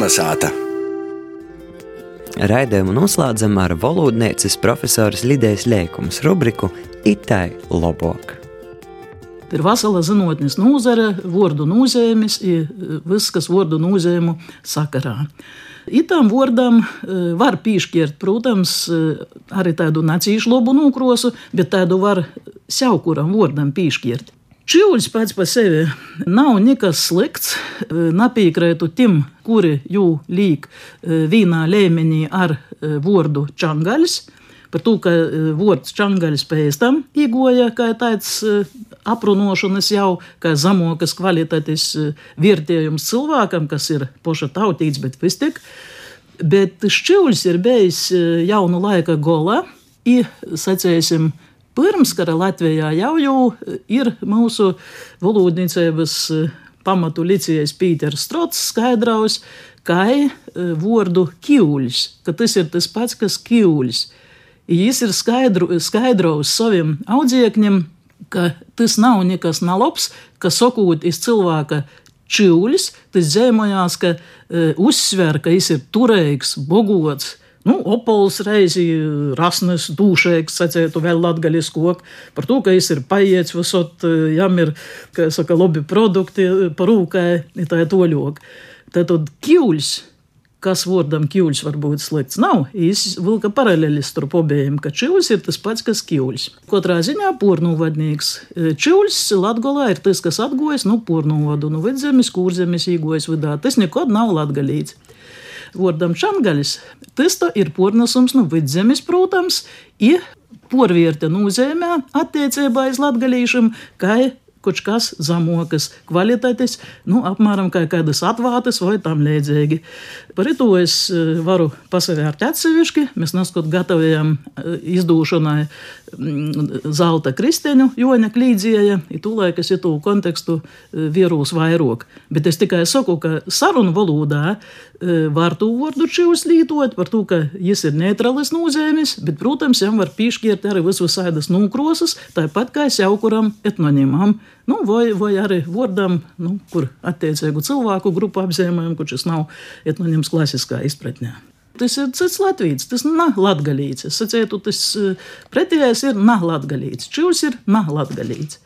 Kalnasāta. Raidījumu noslēdzam ar valodnieces profesoras Lidijas Lēkumas rubriku Itai Lobok. Ir vesela zinātnes nozare, vārdu nozīmes, viss, kas vārdu nozīmu sakarā. Itam vārdam var piešķirt, protams, arī tādu nacīšu labu nokrosu, bet tādu var sev kuram vārdam piešķirt. Čīvuļs pats par sevi nav nekas slikts. Napīkrētu tiem, kuri jū līk vienā līmenī ar vārdu čangaļs. Par to, ka vārds čangaļs pēc tam igoja kā tāds aprunošanas jau, kā zemokas kvalitātes vērtējums cilvēkam, kas ir poša tautīts, bet vis tik. Bet šķiuļs ir bijis jaunu laika gola, i, sacēsim, pirms kara Latvijā jau, jau ir mūsu valodniecības pamatu licējas Pīters Strots skaidraus, kā vārdu kīuļs, ka tas ir tas pats, kas kīuļs. Jis ir skaidru, skaidraus saviem audziekņiem, ka tas nav nekas nalabs, ka sakot iz cilvēka čūlis, tas dzēmojās, ka uh, uzsver, ka viņš ir turīgs, bogots, Nu, opols reizi rasnes, dūšēks, sacētu vēl latgaļisko, par to, ka viņš ir paiets, visot, jam ir, kā saka, labi produkti parūkai, tā ir toļok. Tātad kļūļs, kas vārdam kļūļs var būt slikts, nav. Viņš vilka paralēli starp obējiem, ka čūlis ir tas pats, kas kļūļs. Katrā ziņā pornūvadnieks. Čūlis Latgolā ir tas, kas atgojas, nu, pornūvadu, nu, vidzemes, kūrzemes īgojas vidā. Tas nekad nav latgalīts vārdam čangaļs. Tas ir pornesums no vidzemes, protams, ir porvierte nozīmē attiecībā uz latgalīšiem, kā kaut kas zemokas kvalitātes, nu, apmēram kā kādas atvātas vai tam līdzīgi. Par to es varu pasavērt atsevišķi. Mēs neskot gatavojam izdūšanai zelta kristeņu, Joņa Klīdzieja, ir tūlēk es itu kontekstu vierūs vairāk. Bet es tikai saku, ka sarunu valodā var to vārdu čivs lītot, par to, ka jis ir neutralis nozīmes, bet, protams, jam var piešķirt arī visus sēdas nūkrosas, tāpat kā es jau kuram etnonimam, nu, vai, vai arī vārdam, nu, kur attiecīgu cilvēku grupu apzīmējumu, kurš nav etnonims klasiskā izpratnē. Tas ir cits latvijas, tas nav latgalīts. Es sacītu, tas pretējais ir nav latgalīts. Čūs ir nav latgalīts.